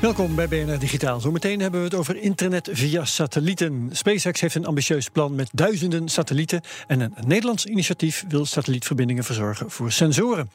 Welkom bij BNR Digitaal. Zometeen hebben we het over internet via satellieten. SpaceX heeft een ambitieus plan met duizenden satellieten. En een Nederlands initiatief wil satellietverbindingen verzorgen voor sensoren.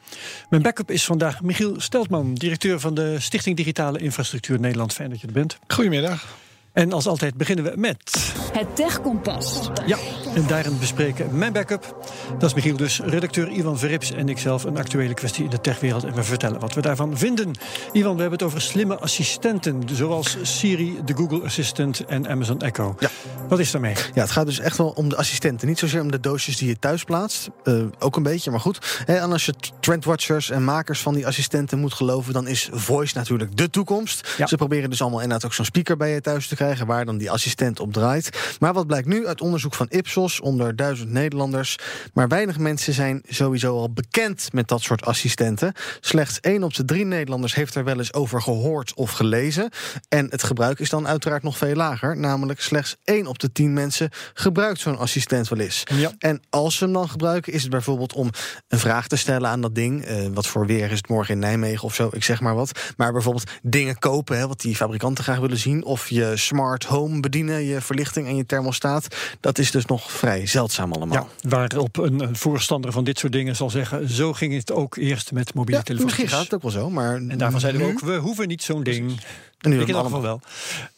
Mijn backup is vandaag Michiel Steltman, directeur van de Stichting Digitale Infrastructuur Nederland. Fijn dat je er bent. Goedemiddag. En als altijd beginnen we met. Het Techkompas. Ja, en daarin bespreken mijn backup. Dat is Michiel dus, redacteur Ivan Verrips en ikzelf. Een actuele kwestie in de techwereld. En we vertellen wat we daarvan vinden. Ivan, we hebben het over slimme assistenten. Zoals Siri, de Google Assistant en Amazon Echo. Ja. Wat is daarmee? Ja, het gaat dus echt wel om de assistenten. Niet zozeer om de doosjes die je thuis plaatst. Uh, ook een beetje, maar goed. He, en als je trendwatchers en makers van die assistenten moet geloven... dan is voice natuurlijk de toekomst. Ja. Ze proberen dus allemaal inderdaad ook zo'n speaker bij je thuis te krijgen waar dan die assistent op draait. Maar wat blijkt nu uit onderzoek van Ipsos onder duizend Nederlanders? Maar weinig mensen zijn sowieso al bekend met dat soort assistenten. Slechts één op de drie Nederlanders heeft er wel eens over gehoord of gelezen. En het gebruik is dan uiteraard nog veel lager. Namelijk slechts één op de tien mensen gebruikt zo'n assistent wel eens. Ja. En als ze hem dan gebruiken, is het bijvoorbeeld om een vraag te stellen aan dat ding. Uh, wat voor weer is het morgen in Nijmegen of zo? Ik zeg maar wat. Maar bijvoorbeeld dingen kopen, hè, wat die fabrikanten graag willen zien. Of je smart home bedienen, je verlichting en je thermostaat. Dat is dus nog vrij zeldzaam allemaal. Ja, waarop een, een voorstander van dit soort dingen zal zeggen... zo ging het ook eerst met mobiele ja, telefoons. Misschien gaat het ook wel zo, maar... En daarvan zeiden we ook, we hoeven niet zo'n ding. En nu ik in ieder geval wel.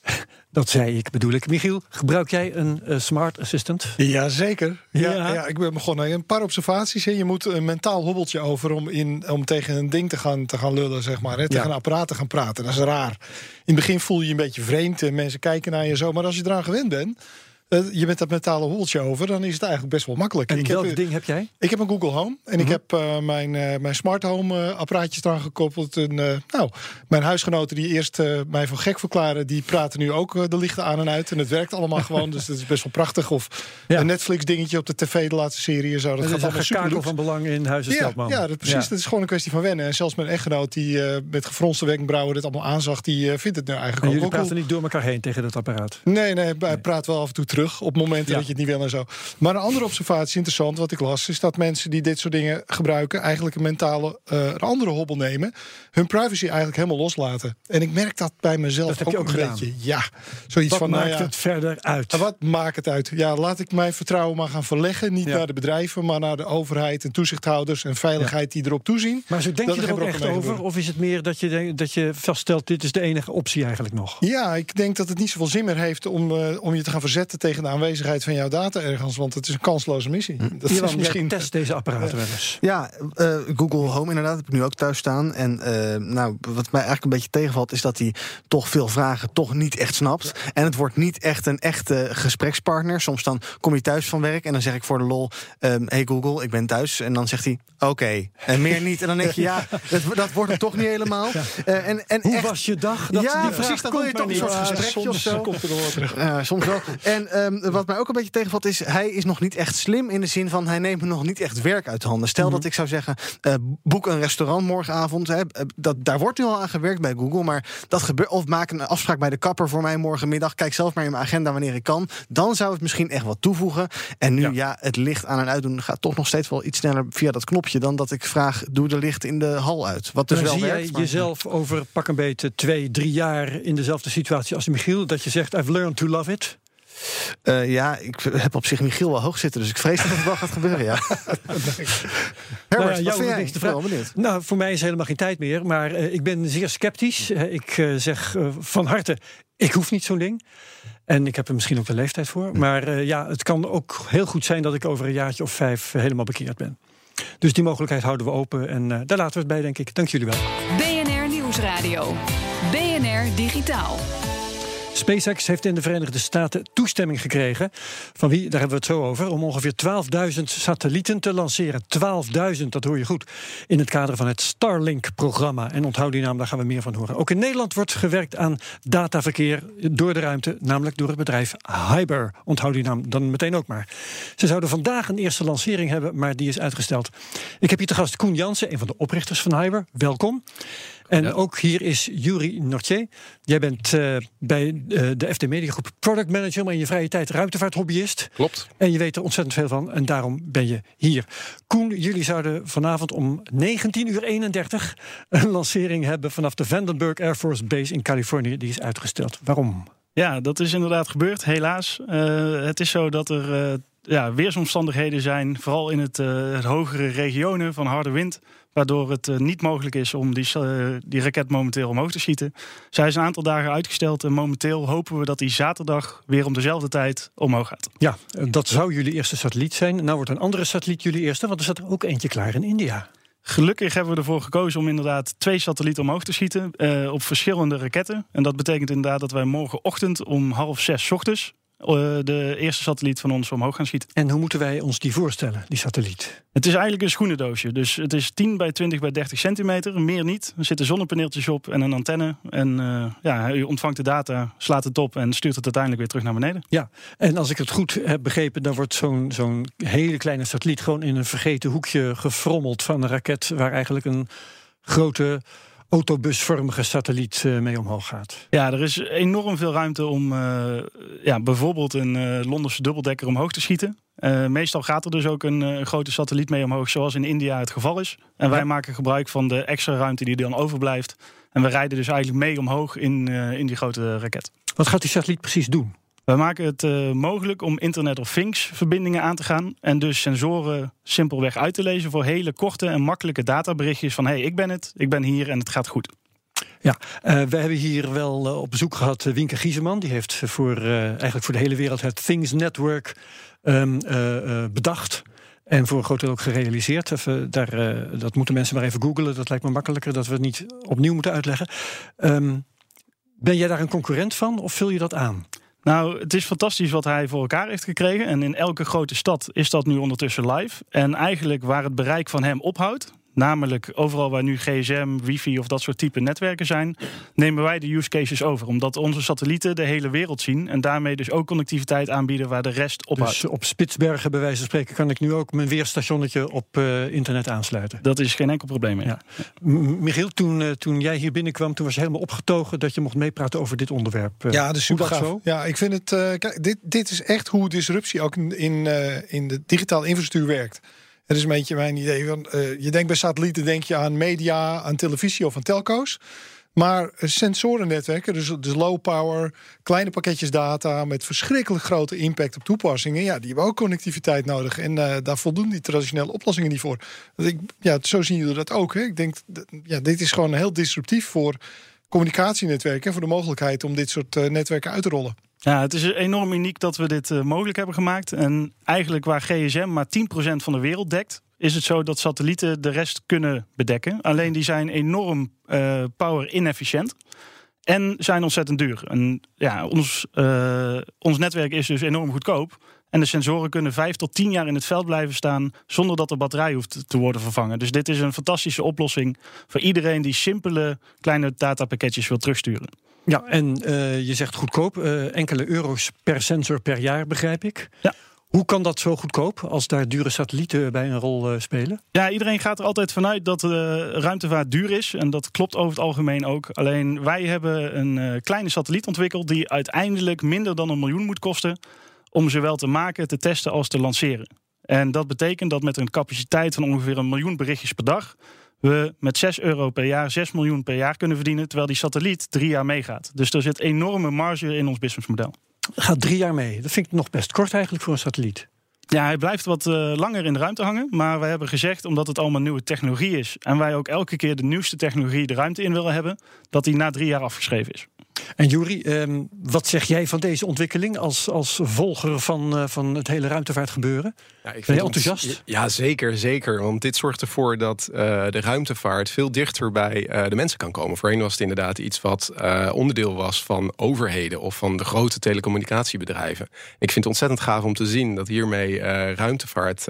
Dat zei ik, bedoel ik. Michiel, gebruik jij een uh, smart assistant? Jazeker. Ja, Ja. ja. ik ben begonnen. Een paar observaties. Hè. Je moet een mentaal hobbeltje over om, in, om tegen een ding te gaan, te gaan lullen, zeg maar. Hè. Tegen Ja. een apparaat te gaan praten. Dat is raar. In het begin voel je je een beetje vreemd en mensen kijken naar je zo. Maar als je eraan gewend bent, eh, je met dat mentale hobbeltje over, dan is het eigenlijk best wel makkelijk. En ik welk heb, ding heb jij? ik heb een Google Home en ik Mhm. heb eh, mijn, eh, mijn smart home eh, apparaatjes eraan gekoppeld. En, eh, nou, mijn huisgenoten die eerst eh, mij voor gek verklaren, die praten nu ook eh, de lichten aan en uit. En het werkt allemaal gewoon, dus dat is best wel prachtig. Of Ja. een Netflix dingetje op de tv, de laatste serie zo. Dat Dat gaat is een allemaal super van belang in Huizen ja, ja, dat, precies. Ja. Dat is gewoon een kwestie van wennen. En zelfs mijn echtgenoot, die eh, met gefronste wenkbrauwen dit allemaal aanzag, die eh, vindt het nu eigenlijk En ook jullie praten cool. niet door elkaar heen tegen dat apparaat. Nee, nee, hij praat wel af en toe terug op momenten Ja. dat je het niet wil en zo. Maar een andere observatie, interessant, wat ik las, is dat mensen die dit soort dingen gebruiken, eigenlijk een mentale, eh, een andere hobbel nemen, hun privacy eigenlijk helemaal loslaten. En ik merk dat bij mezelf Dat heb ook, je ook een gedaan. beetje. Ja, zoiets Wat van, maakt nou ja, het verder uit? Wat maakt het uit? Ja, laat ik mijn vertrouwen maar gaan verleggen. Niet Ja. naar de bedrijven, maar naar de overheid en toezichthouders en veiligheid die erop toezien. Maar zo denk Dat je er ook echt over? gebeuren. Of is het meer dat je, dat je vaststelt... dit is de enige optie eigenlijk nog? Ja, ik denk dat het niet zoveel zin meer heeft om, eh, om je te gaan verzetten tegen de aanwezigheid van jouw data ergens. Want het is een kansloze missie. Dat Ivan, is misschien. test deze apparaten wel eens. Ja, eh, Google Home inderdaad, heb ik nu ook thuis staan. En eh, nou, wat mij eigenlijk een beetje tegenvalt, is dat hij toch veel vragen toch niet echt snapt. En het wordt niet echt een echte gesprekspartner. Soms dan kom je thuis van werk en dan zeg ik voor de lol: ehm, Hey Google, ik ben thuis. En dan zegt hij: Oké, en meer niet. En dan denk je: Ja, dat, dat wordt het toch niet helemaal. Eh, en, en Hoe echt- was je dag? Dat, ja, die vraag precies. Dan wil je toch een soort gesprekje soms of zo. komt er nog wel terug. Ja, soms wel. En ehm, wat mij ook een beetje tegenvalt is... hij is nog niet echt slim in de zin van... hij neemt me nog niet echt werk uit de handen. Stel dat ik zou zeggen... eh, boek een restaurant morgenavond. Hè, eh, dat, daar wordt nu al aan gewerkt bij Google. Maar dat gebeurt... of maak een afspraak bij de kapper voor mij morgenmiddag. Kijk zelf maar in mijn agenda wanneer ik kan. Dan zou het misschien echt wat toevoegen. En nu, ja, het licht aan en uitdoen... gaat toch nog steeds wel iets sneller via dat knopje... dan dat ik vraag, doe de licht in de hal uit. Wat dus Dan wel zie werkt. jij jezelf over pak een beetje twee, drie jaar in dezelfde situatie als Michiel. Dat je zegt, I've learned to love it. Eh, ja, ik heb op zich Michiel wel hoog zitten, dus ik vrees dat het wel gaat gebeuren, ja. Herbert, Nou ja, wat jouw vind vragen. benieuwd. Nou, voor mij is helemaal geen tijd meer. Maar eh, ik ben zeer sceptisch. Eh, ik zeg van harte, ik hoef niet zo'n ding. En ik heb er misschien ook de leeftijd voor. Maar eh, ja, het kan ook heel goed zijn dat ik over een jaartje of vijf helemaal bekeerd ben. Dus die mogelijkheid houden we open. En eh, daar laten we het bij, denk ik. Dank jullie wel. BNR Nieuwsradio. BNR Digitaal. SpaceX heeft in de Verenigde Staten toestemming gekregen. Van wie, daar hebben we het zo over. Om ongeveer 12.000 satellieten te lanceren. 12.000, dat hoor je goed. In het kader van het Starlink-programma. En onthoud die naam, daar gaan we meer van horen. Ook in Nederland wordt gewerkt aan dataverkeer door de ruimte. Namelijk door het bedrijf Hyber. Onthoud die naam dan meteen ook maar. Ze zouden vandaag een eerste lancering hebben, maar die is uitgesteld. Ik heb hier te gast Koen Jansen, een van de oprichters van Hyber. Welkom. En ook hier is Yuri Nortier. Jij bent uh, bij uh, de FD Media Groep product manager, maar in je vrije tijd ruimtevaarthobbyist. Klopt. En je weet er ontzettend veel van en daarom ben je hier. Koen, jullie zouden vanavond om 19 uur 31 een lancering hebben vanaf de Vandenberg Air Force Base in Californië. Die is uitgesteld. Waarom? Ja, dat is inderdaad gebeurd, helaas. Uh, het is zo dat er ja, weersomstandigheden zijn, vooral in het, het hogere regionen van harde wind waardoor het uh, niet mogelijk is om die, uh, die raket momenteel omhoog te schieten. Zij is een aantal dagen uitgesteld en momenteel hopen we dat die zaterdag weer om dezelfde tijd omhoog gaat. Ja, dat zou jullie eerste satelliet zijn. Nou wordt een andere satelliet jullie eerste, want er staat er ook eentje klaar in India. Gelukkig hebben we ervoor gekozen om inderdaad twee satellieten omhoog te schieten uh, op verschillende raketten. En dat betekent inderdaad dat wij morgenochtend om half zes ochtends de eerste satelliet van ons omhoog gaan schieten. En hoe moeten wij ons die voorstellen, die satelliet? Het is eigenlijk een schoenendoosje. Dus het is 10 bij 20 bij 30 centimeter, meer niet. Er zitten zonnepaneeltjes op en een antenne. En uh, ja, u ontvangt de data, slaat het op en stuurt het uiteindelijk weer terug naar beneden. Ja, en als ik het goed heb begrepen, dan wordt zo'n zo'n hele kleine satelliet gewoon in een vergeten hoekje gefrommeld van een raket waar eigenlijk een grote autobusvormige satelliet uh, mee omhoog gaat. Ja, er is enorm veel ruimte om uh, ja, bijvoorbeeld een uh, Londense dubbeldekker omhoog te schieten. meestal gaat er dus ook een grote satelliet mee omhoog, zoals in India het geval is. En wij maken gebruik van de extra ruimte die dan overblijft. En we rijden dus eigenlijk mee omhoog in, in die grote raket. Wat gaat die satelliet precies doen? Wij maken het uh, mogelijk om Internet of Things verbindingen aan te gaan. En dus sensoren simpelweg uit te lezen voor hele korte en makkelijke databerichtjes van hey, ik ben het, ik ben hier en het gaat goed. Ja, uh, we hebben hier wel uh, op bezoek gehad Wienke Gieseman. Die heeft voor, eigenlijk voor de hele wereld het Things Network um, bedacht. En voor een groot deel ook gerealiseerd. Even, daar, dat moeten mensen maar even googlen. Dat lijkt me makkelijker dat we het niet opnieuw moeten uitleggen. Um, ben jij daar een concurrent van of vul je dat aan? Nou, het is fantastisch wat hij voor elkaar heeft gekregen. En in elke grote stad is dat nu ondertussen live. En eigenlijk waar het bereik van hem ophoudt, Namelijk overal waar nu gsm, wifi of dat soort type netwerken zijn, nemen wij de use cases over. Omdat onze satellieten de hele wereld zien en daarmee dus ook connectiviteit aanbieden waar de rest op Dus op Spitsbergen bij wijze van spreken kan ik nu ook mijn weerstationnetje op uh, internet aansluiten. Dat is geen enkel probleem meer. Ja. Michiel, toen, uh, toen jij hier binnenkwam, toen was je helemaal opgetogen dat je mocht meepraten over dit onderwerp. Uh, ja, dat is super gaaf. Zo? Ja, ik vind het. kijk, dit, dit is echt hoe disruptie ook in, in, in de digitale infrastructuur werkt. Het is een beetje mijn idee. Van, uh, je denkt bij satellieten denk je aan media, aan televisie of aan telco's. Maar sensorennetwerken, dus, dus low power, kleine pakketjes data met verschrikkelijk grote impact op toepassingen, ja, die hebben ook connectiviteit nodig. En uh, daar voldoen die traditionele oplossingen niet voor. Ik, ja, zo zien jullie dat ook. Hè? Ik denk, ja, dit is gewoon heel disruptief voor communicatienetwerken en voor de mogelijkheid om dit soort netwerken uit te rollen. Ja, het is enorm uniek dat we dit uh, mogelijk hebben gemaakt. En eigenlijk waar GSM maar 10% van de wereld dekt, is het zo dat satellieten de rest kunnen bedekken. Alleen die zijn enorm uh, power inefficiënt. En zijn ontzettend duur. En ja, ons, uh, ons netwerk is dus enorm goedkoop. En de sensoren kunnen vijf tot tien jaar in het veld blijven staan zonder dat de batterij hoeft te worden vervangen. Dus dit is een fantastische oplossing voor iedereen die simpele kleine datapakketjes wil terugsturen. Ja, en uh, je zegt goedkoop, uh, enkele euro's per sensor per jaar, begrijp ik. Ja. Hoe kan dat zo goedkoop als daar dure satellieten bij een rol uh, spelen? Ja, iedereen gaat er altijd vanuit dat de ruimtevaart duur is. En dat klopt over het algemeen ook. Alleen wij hebben een kleine satelliet ontwikkeld die uiteindelijk minder dan een miljoen moet kosten om zowel te maken, te testen als te lanceren. En dat betekent dat met een capaciteit van ongeveer een miljoen berichtjes per dag we met 6 euro per jaar 6 miljoen per jaar kunnen verdienen, terwijl die satelliet drie jaar meegaat. Dus er zit enorme marge in ons businessmodel. Gaat drie jaar mee. Dat vind ik nog best kort eigenlijk voor een satelliet. Ja, hij blijft wat uh, langer in de ruimte hangen. Maar wij hebben gezegd, omdat het allemaal nieuwe technologie is... en wij ook elke keer de nieuwste technologie de ruimte in willen hebben... dat die na drie jaar afgeschreven is. En Juri, ehm, wat zeg jij van deze ontwikkeling als, als volger van, uh, van het hele ruimtevaartgebeuren? Ja, ik ben je enthousiast? ja, zeker, zeker. Want dit zorgt ervoor dat uh, de ruimtevaart veel dichter bij uh, de mensen kan komen. Voorheen was het inderdaad iets wat onderdeel was van overheden of van de grote telecommunicatiebedrijven. Ik vind het ontzettend gaaf om te zien dat hiermee ruimtevaart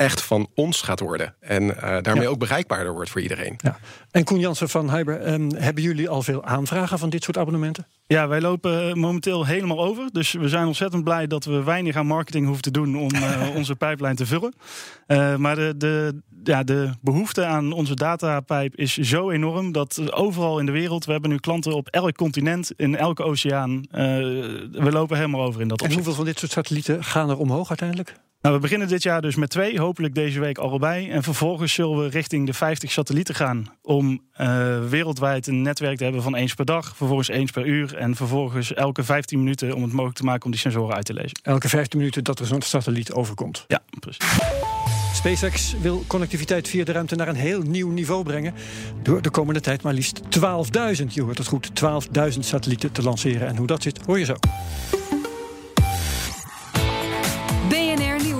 echt van ons gaat worden. En uh, daarmee ook bereikbaarder wordt voor iedereen. Ja. En Koen Jansen van Hyber, um, hebben jullie al veel aanvragen van dit soort abonnementen? Ja, wij lopen momenteel helemaal over. Dus we zijn ontzettend blij dat we weinig aan marketing hoeven te doen om uh, onze pijplijn te vullen. Uh, maar de, de, ja, de behoefte aan onze datapijp is zo enorm dat overal in de wereld, we hebben nu klanten op elk continent, in elke oceaan. we lopen helemaal over in dat opzicht. En hoeveel van dit soort satellieten gaan er omhoog uiteindelijk? Nou, we beginnen dit jaar dus met twee, hopelijk deze week allebei. En vervolgens zullen we richting de 50 satellieten gaan om uh, wereldwijd een netwerk te hebben van eens per dag, vervolgens eens per uur en vervolgens elke 15 minuten om het mogelijk te maken om die sensoren uit te lezen. Elke 15 minuten dat er zo'n satelliet overkomt. Ja, precies. SpaceX wil connectiviteit via de ruimte naar een heel nieuw niveau brengen. Door de komende tijd maar liefst 12.000, je hoort het goed, 12.000 satellieten te lanceren. En hoe dat zit, hoor je zo.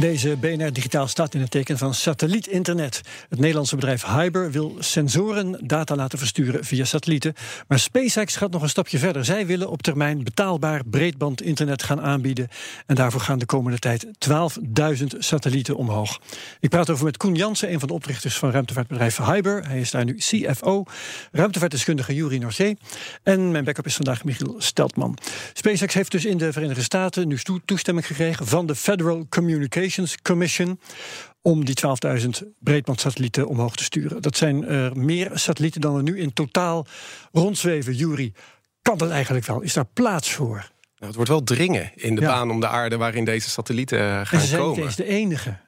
Deze BNR Digitaal staat in het teken van satellietinternet. Het Nederlandse bedrijf Hyber wil sensoren data laten versturen via satellieten. Maar SpaceX gaat nog een stapje verder. Zij willen op termijn betaalbaar breedbandinternet gaan aanbieden. En daarvoor gaan de komende tijd 12.000 satellieten omhoog. Ik praat over met Koen Jansen, een van de oprichters van ruimtevaartbedrijf Hyber. Hij is daar nu CFO. Ruimtevaartdeskundige Juri Norzee. En mijn backup is vandaag Michiel Steltman. SpaceX heeft dus in de Verenigde Staten nu toestemming gekregen van de Federal Communication Commission om die 12.000 breedbandsatellieten omhoog te sturen. Dat zijn er meer satellieten dan er nu in totaal rondzweven. Jury, kan dat eigenlijk wel? Is daar plaats voor? Nou, het wordt wel dringen in de baan om de aarde waarin deze satellieten gaan komen. En ze zijn komen. niet de enige.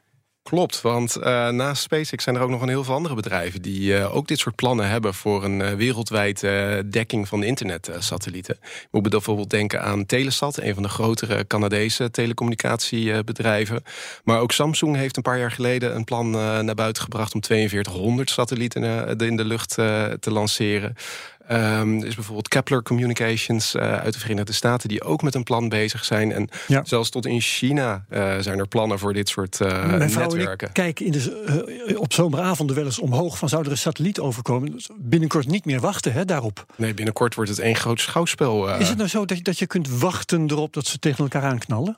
Klopt, want uh, naast SpaceX zijn er ook nog een heel veel andere bedrijven die uh, ook dit soort plannen hebben voor een uh, wereldwijde dekking van de internetsatellieten. Je moet bijvoorbeeld denken aan Telesat, een van de grotere Canadese telecommunicatiebedrijven. Maar ook Samsung heeft een paar jaar geleden een plan naar buiten gebracht om 4200 satellieten in de lucht te lanceren. Um, er is bijvoorbeeld Kepler Communications uh, uit de Verenigde Staten... die ook met een plan bezig zijn. En ja. zelfs tot in China uh, zijn er plannen voor dit soort uh, Mijn netwerken. Kijk in de, op zomeravonden wel eens omhoog... van zou er een satelliet overkomen. Dus binnenkort niet meer wachten hè, daarop. Nee, binnenkort wordt het één groot schouwspel. Is het nou zo dat je, dat je kunt wachten erop dat ze tegen elkaar aanknallen?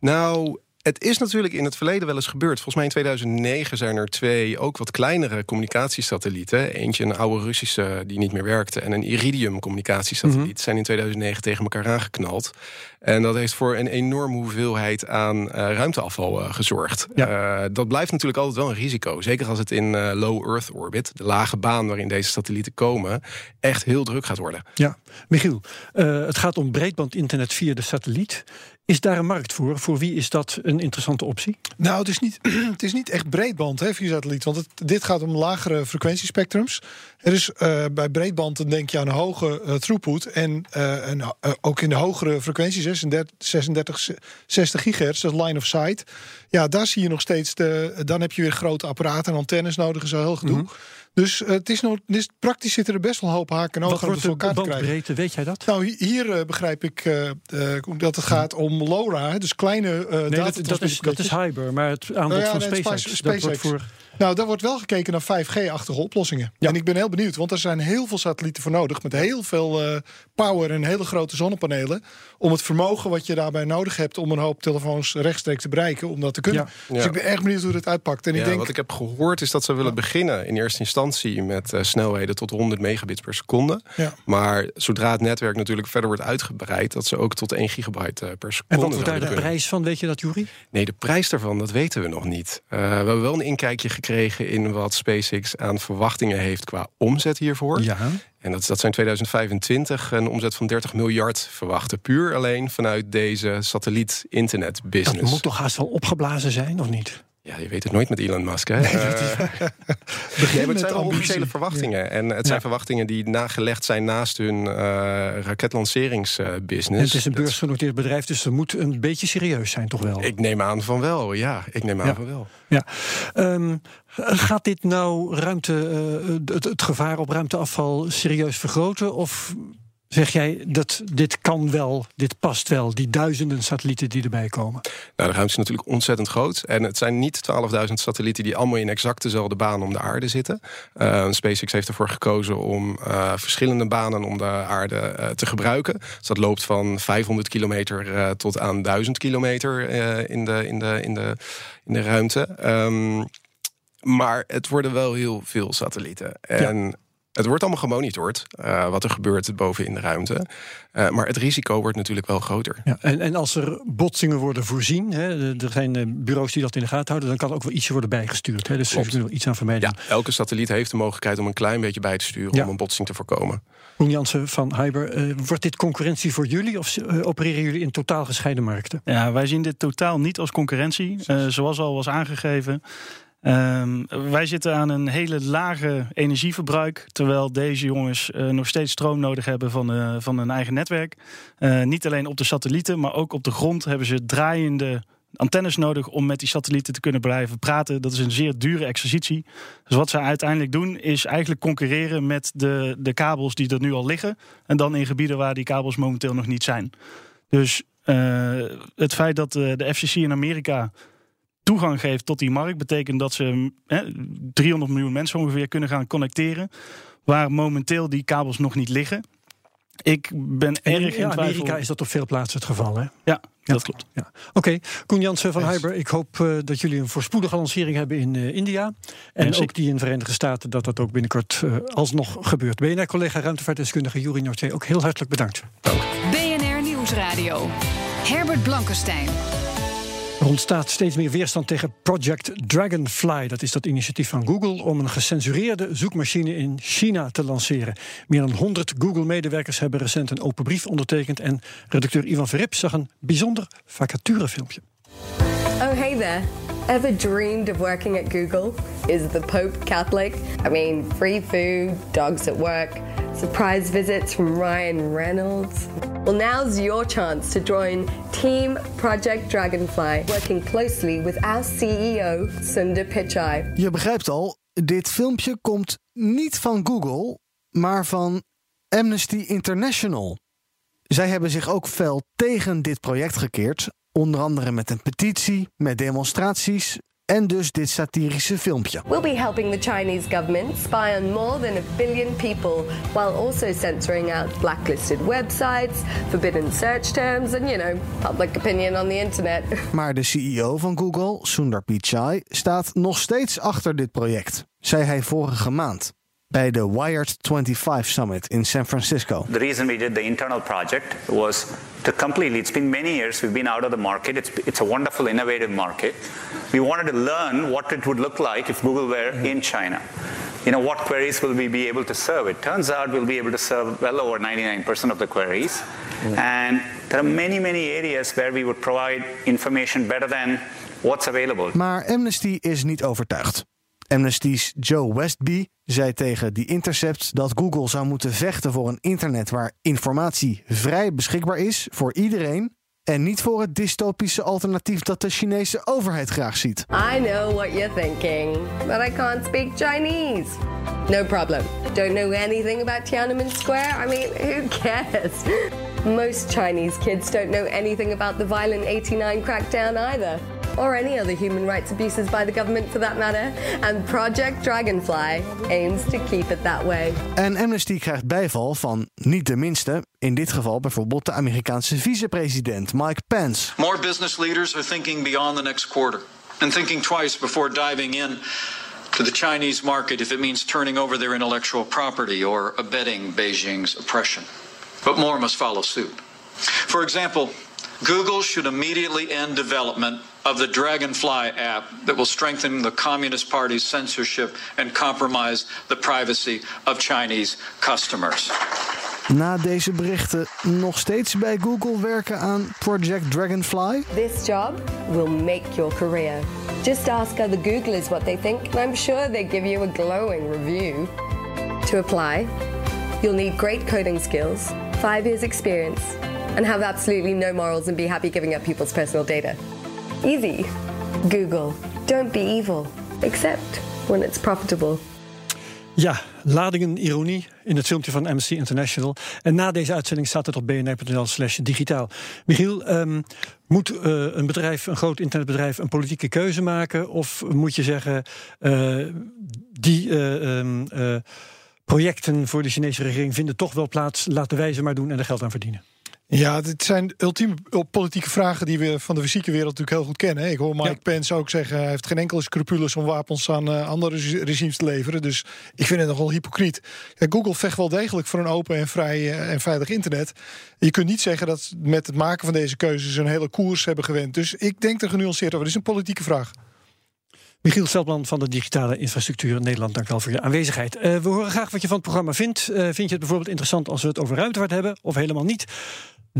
Nou, het is natuurlijk in het verleden wel eens gebeurd. Volgens mij in 2009 zijn er twee ook wat kleinere communicatiesatellieten. Eentje een oude Russische die niet meer werkte... en een Iridium communicatiesatelliet. Mm zijn in 2009 tegen elkaar aangeknald. En dat heeft voor een enorme hoeveelheid aan uh, ruimteafval uh, gezorgd. Ja. Uh, dat blijft natuurlijk altijd wel een risico. Zeker als het in low Earth orbit, de lage baan waarin deze satellieten komen... echt heel druk gaat worden. Ja, Michiel, het gaat om breedbandinternet via de satelliet. Is daar een markt voor? Voor wie is dat een interessante optie? Nou, het is niet, het is niet echt breedband hè, via satelliet. Want het, dit gaat om lagere frequentiespectrums. Er is uh, bij breedband dan denk je aan een hoge uh, throughput. En, uh, en ook in de hogere frequenties, 36, 36 60 gigahertz, dat line of sight. Ja, daar zie je nog steeds. De, dan heb je weer grote apparaten en antennes nodig zo heel gedoe. Mm -hmm. Dus uh, het is nog, dus praktisch zitten er best wel een hoop haken en ogen om voor elkaar te krijgen. Breedte, weet jij dat? Nou, hier uh, begrijp ik uh, dat het gaat om LoRa, dus kleine nee, dat, dat, is, dat is Hyber, maar het aanbod ja, van nee, SpaceX, SpaceX. Dat wordt voor nou, daar wordt wel gekeken naar 5G-achtige oplossingen. Ja. En ik ben heel benieuwd, want er zijn heel veel satellieten voor nodig... met heel veel uh, power en hele grote zonnepanelen... om het vermogen wat je daarbij nodig hebt... om een hoop telefoons rechtstreeks te bereiken, om dat te kunnen. Ja. Dus ik ben erg benieuwd hoe dit uitpakt. En ja, ik denk... Wat ik heb gehoord is dat ze willen beginnen in eerste instantie... met uh, snelheden tot 100 megabits per seconde. Maar zodra het netwerk natuurlijk verder wordt uitgebreid... dat ze ook tot 1 gigabyte uh, per seconde En wat wordt daar de prijs van, weet je dat, Jury? Nee, de prijs daarvan, dat weten we nog niet. we hebben wel een inkijkje gekregen gekregen in wat SpaceX aan verwachtingen heeft qua omzet hiervoor. Ja. En dat, dat zijn 2025 een omzet van 30 miljard verwachten. Puur alleen vanuit deze satelliet-internet-business. Dat moet toch haast wel opgeblazen zijn, of niet? Ja, je weet het nooit met Elon Musk. Hè? Uh, nee, het zijn officiële verwachtingen. En het zijn verwachtingen die nagelegd zijn naast hun uh, raketlanceringsbusiness. het is een beursgenoteerd bedrijf, dus er moet een beetje serieus zijn, toch wel? Ik neem aan van wel, ja. Ik neem aan ja. van wel. Ja. Um, gaat dit nou ruimte, uh, het, het gevaar op ruimteafval serieus vergroten? Of Zeg jij dat dit kan wel, dit past wel, die duizenden satellieten die erbij komen? Nou, de ruimte is natuurlijk ontzettend groot. En het zijn niet 12.000 satellieten die allemaal in exact dezelfde baan om de aarde zitten. Uh, SpaceX heeft ervoor gekozen om uh, verschillende banen om de aarde uh, te gebruiken. Dus dat loopt van 500 kilometer tot aan 1000 kilometer in, de, in, de, in, de, in de ruimte. Um, maar het worden wel heel veel satellieten. En ja. Het wordt allemaal gemonitord, uh, wat er gebeurt boven in de ruimte. Uh, maar het risico wordt natuurlijk wel groter. Ja, en, en als er botsingen worden voorzien, hè, er zijn bureaus die dat in de gaten houden, dan kan ook wel ietsje worden bijgestuurd. Hè, dus er er iets aan vermijden. Ja, elke satelliet heeft de mogelijkheid om een klein beetje bij te sturen ja. om een botsing te voorkomen. Koen Jansen van Hyber, uh, wordt dit concurrentie voor jullie of opereren jullie in totaal gescheiden markten? Ja, wij zien dit totaal niet als concurrentie. zoals al was aangegeven. Um, wij zitten aan een hele lage energieverbruik, terwijl deze jongens uh, nog steeds stroom nodig hebben van, uh, van hun eigen netwerk. Uh, niet alleen op de satellieten, maar ook op de grond hebben ze draaiende antennes nodig om met die satellieten te kunnen blijven praten. Dat is een zeer dure exercitie. Dus wat ze uiteindelijk doen, is eigenlijk concurreren met de, de kabels die er nu al liggen. En dan in gebieden waar die kabels momenteel nog niet zijn. Dus het feit dat de FCC in Amerika toegang geeft tot die markt, betekent dat ze hè, 300 miljoen mensen ongeveer kunnen gaan connecteren. Waar momenteel die kabels nog niet liggen. Ik ben en erg in in twijfel. Amerika is dat op veel plaatsen het geval, hè? Ja, ja. dat klopt. Ja. Oké, okay. Koen Jansen van Hyber, ik hoop uh, dat jullie een voorspoedige lancering hebben in uh, India. En Merci. ook die in de Verenigde Staten, dat dat ook binnenkort uh, alsnog gebeurt. BNR-collega ruimtevaartdeskundige Juri Nortje, ook heel hartelijk bedankt. Dank. BNR Nieuwsradio. Herbert Blankenstein. Ontstaat steeds meer weerstand tegen Project Dragonfly. Dat is dat initiatief van Google om een gecensureerde zoekmachine in China te lanceren. Meer dan 100 Google-medewerkers hebben recent een open brief ondertekend. En redacteur Ivan Verrip zag een bijzonder vacaturefilmpje. Oh, hey there. Ever dreamed of working at Google? Is the Pope Catholic? I mean, free food, dogs at work, surprise visits from Ryan Reynolds. Well, now's your chance to join Team Project Dragonfly, working closely with our CEO, Sundar Pichai. Je begrijpt al, dit filmpje komt niet van Google, maar van Amnesty International. Zij hebben zich ook fel tegen dit project gekeerd, onder andere met een petitie, met demonstraties en dus dit satirische filmpje. We'll be helping the Chinese government spy on more than a billion people while also censoring out blacklisted websites, forbidden search terms and, you know, public opinion on the internet. Maar de CEO van Google, Sundar Pichai, staat nog steeds achter dit project, zei hij vorige maand bij de Wired 25 Summit in San Francisco. The reason we did the internal project was to completely, it's been many years we've been out of the market. It's, it's a wonderful, innovative market. We wanted to learn what it would look like if Google were in China. You know, what queries will we be able to serve? It turns out we'll be able to serve well over 99% of the queries. And there are many, many areas where we would provide information better than what's available. Maar Amnesty is niet overtuigd. Amnesty's Joe Westby zei tegen The Intercept dat Google zou moeten vechten voor een internet waar informatie vrij beschikbaar is voor iedereen en niet voor het dystopische alternatief dat de Chinese overheid graag ziet. I know what you're thinking, but I can't speak Chinese. No problem. Don't know anything about Tiananmen Square? I mean, who cares? Most Chinese kids don't know anything about the violent 89 crackdown either. Or any other human rights abuses by the government for that matter. And Project Dragonfly aims to keep it that way. En Amnesty krijgt bijval van niet de minste, in dit geval bijvoorbeeld de Amerikaanse vicepresident Mike Pence. More business leaders are thinking beyond the next quarter and thinking twice before diving in to the Chinese market if it means turning over their intellectual property or abetting Beijing's oppression. But more must follow suit. For example, Google should immediately end development of the Dragonfly app that will strengthen the Communist Party's censorship and compromise the privacy of Chinese customers. na deze berichten nog steeds bij Google werken aan Project Dragonfly? This job will make your career. Just ask other Googlers what they think, and I'm sure they give you a glowing review. To apply, you'll need great coding skills, five years experience, and have absolutely no morals and be happy giving up people's personal data. Easy. Google. Don't be evil, except when it's profitable. Ja, ladingen ironie in het filmpje van Amnesty International. En na deze uitzending staat het op bnr.nl slash digitaal. Michiel, um, moet uh, een bedrijf, een groot internetbedrijf, een politieke keuze maken? Of moet je zeggen, uh, die uh, um, projecten voor de Chinese regering vinden toch wel plaats, laten wij ze maar doen en er geld aan verdienen? Ja, dit zijn ultieme politieke vragen die we van de fysieke wereld natuurlijk heel goed kennen. Ik hoor Mike ja. Pence ook zeggen, hij heeft geen enkele scrupules om wapens aan uh, andere regimes te leveren. Dus ik vind het nogal hypocriet. Google vecht wel degelijk voor een open en vrij uh, en veilig internet. Je kunt niet zeggen dat met het maken van deze keuzes een hele koers hebben gewend. Dus ik denk er genuanceerd over. Het is een politieke vraag. Michiel Steltman van de Digitale Infrastructuur in Nederland, dank wel voor je aanwezigheid. Uh, we horen graag wat je van het programma vindt. Vind je het bijvoorbeeld interessant als we het over ruimtevaart hebben, of helemaal niet?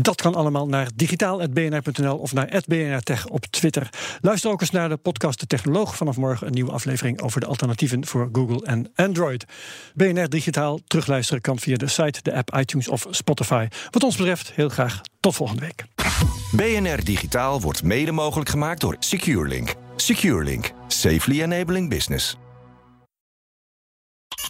Dat kan allemaal naar digitaal.bnr.nl of naar @bnrtech op Twitter. Luister ook eens naar de podcast De Technoloog. Vanaf morgen een nieuwe aflevering over de alternatieven voor Google en Android. BNR Digitaal terugluisteren kan via de site, de app iTunes of Spotify. Wat ons betreft heel graag tot volgende week. BNR Digitaal wordt mede mogelijk gemaakt door SecureLink. SecureLink. Safely enabling business.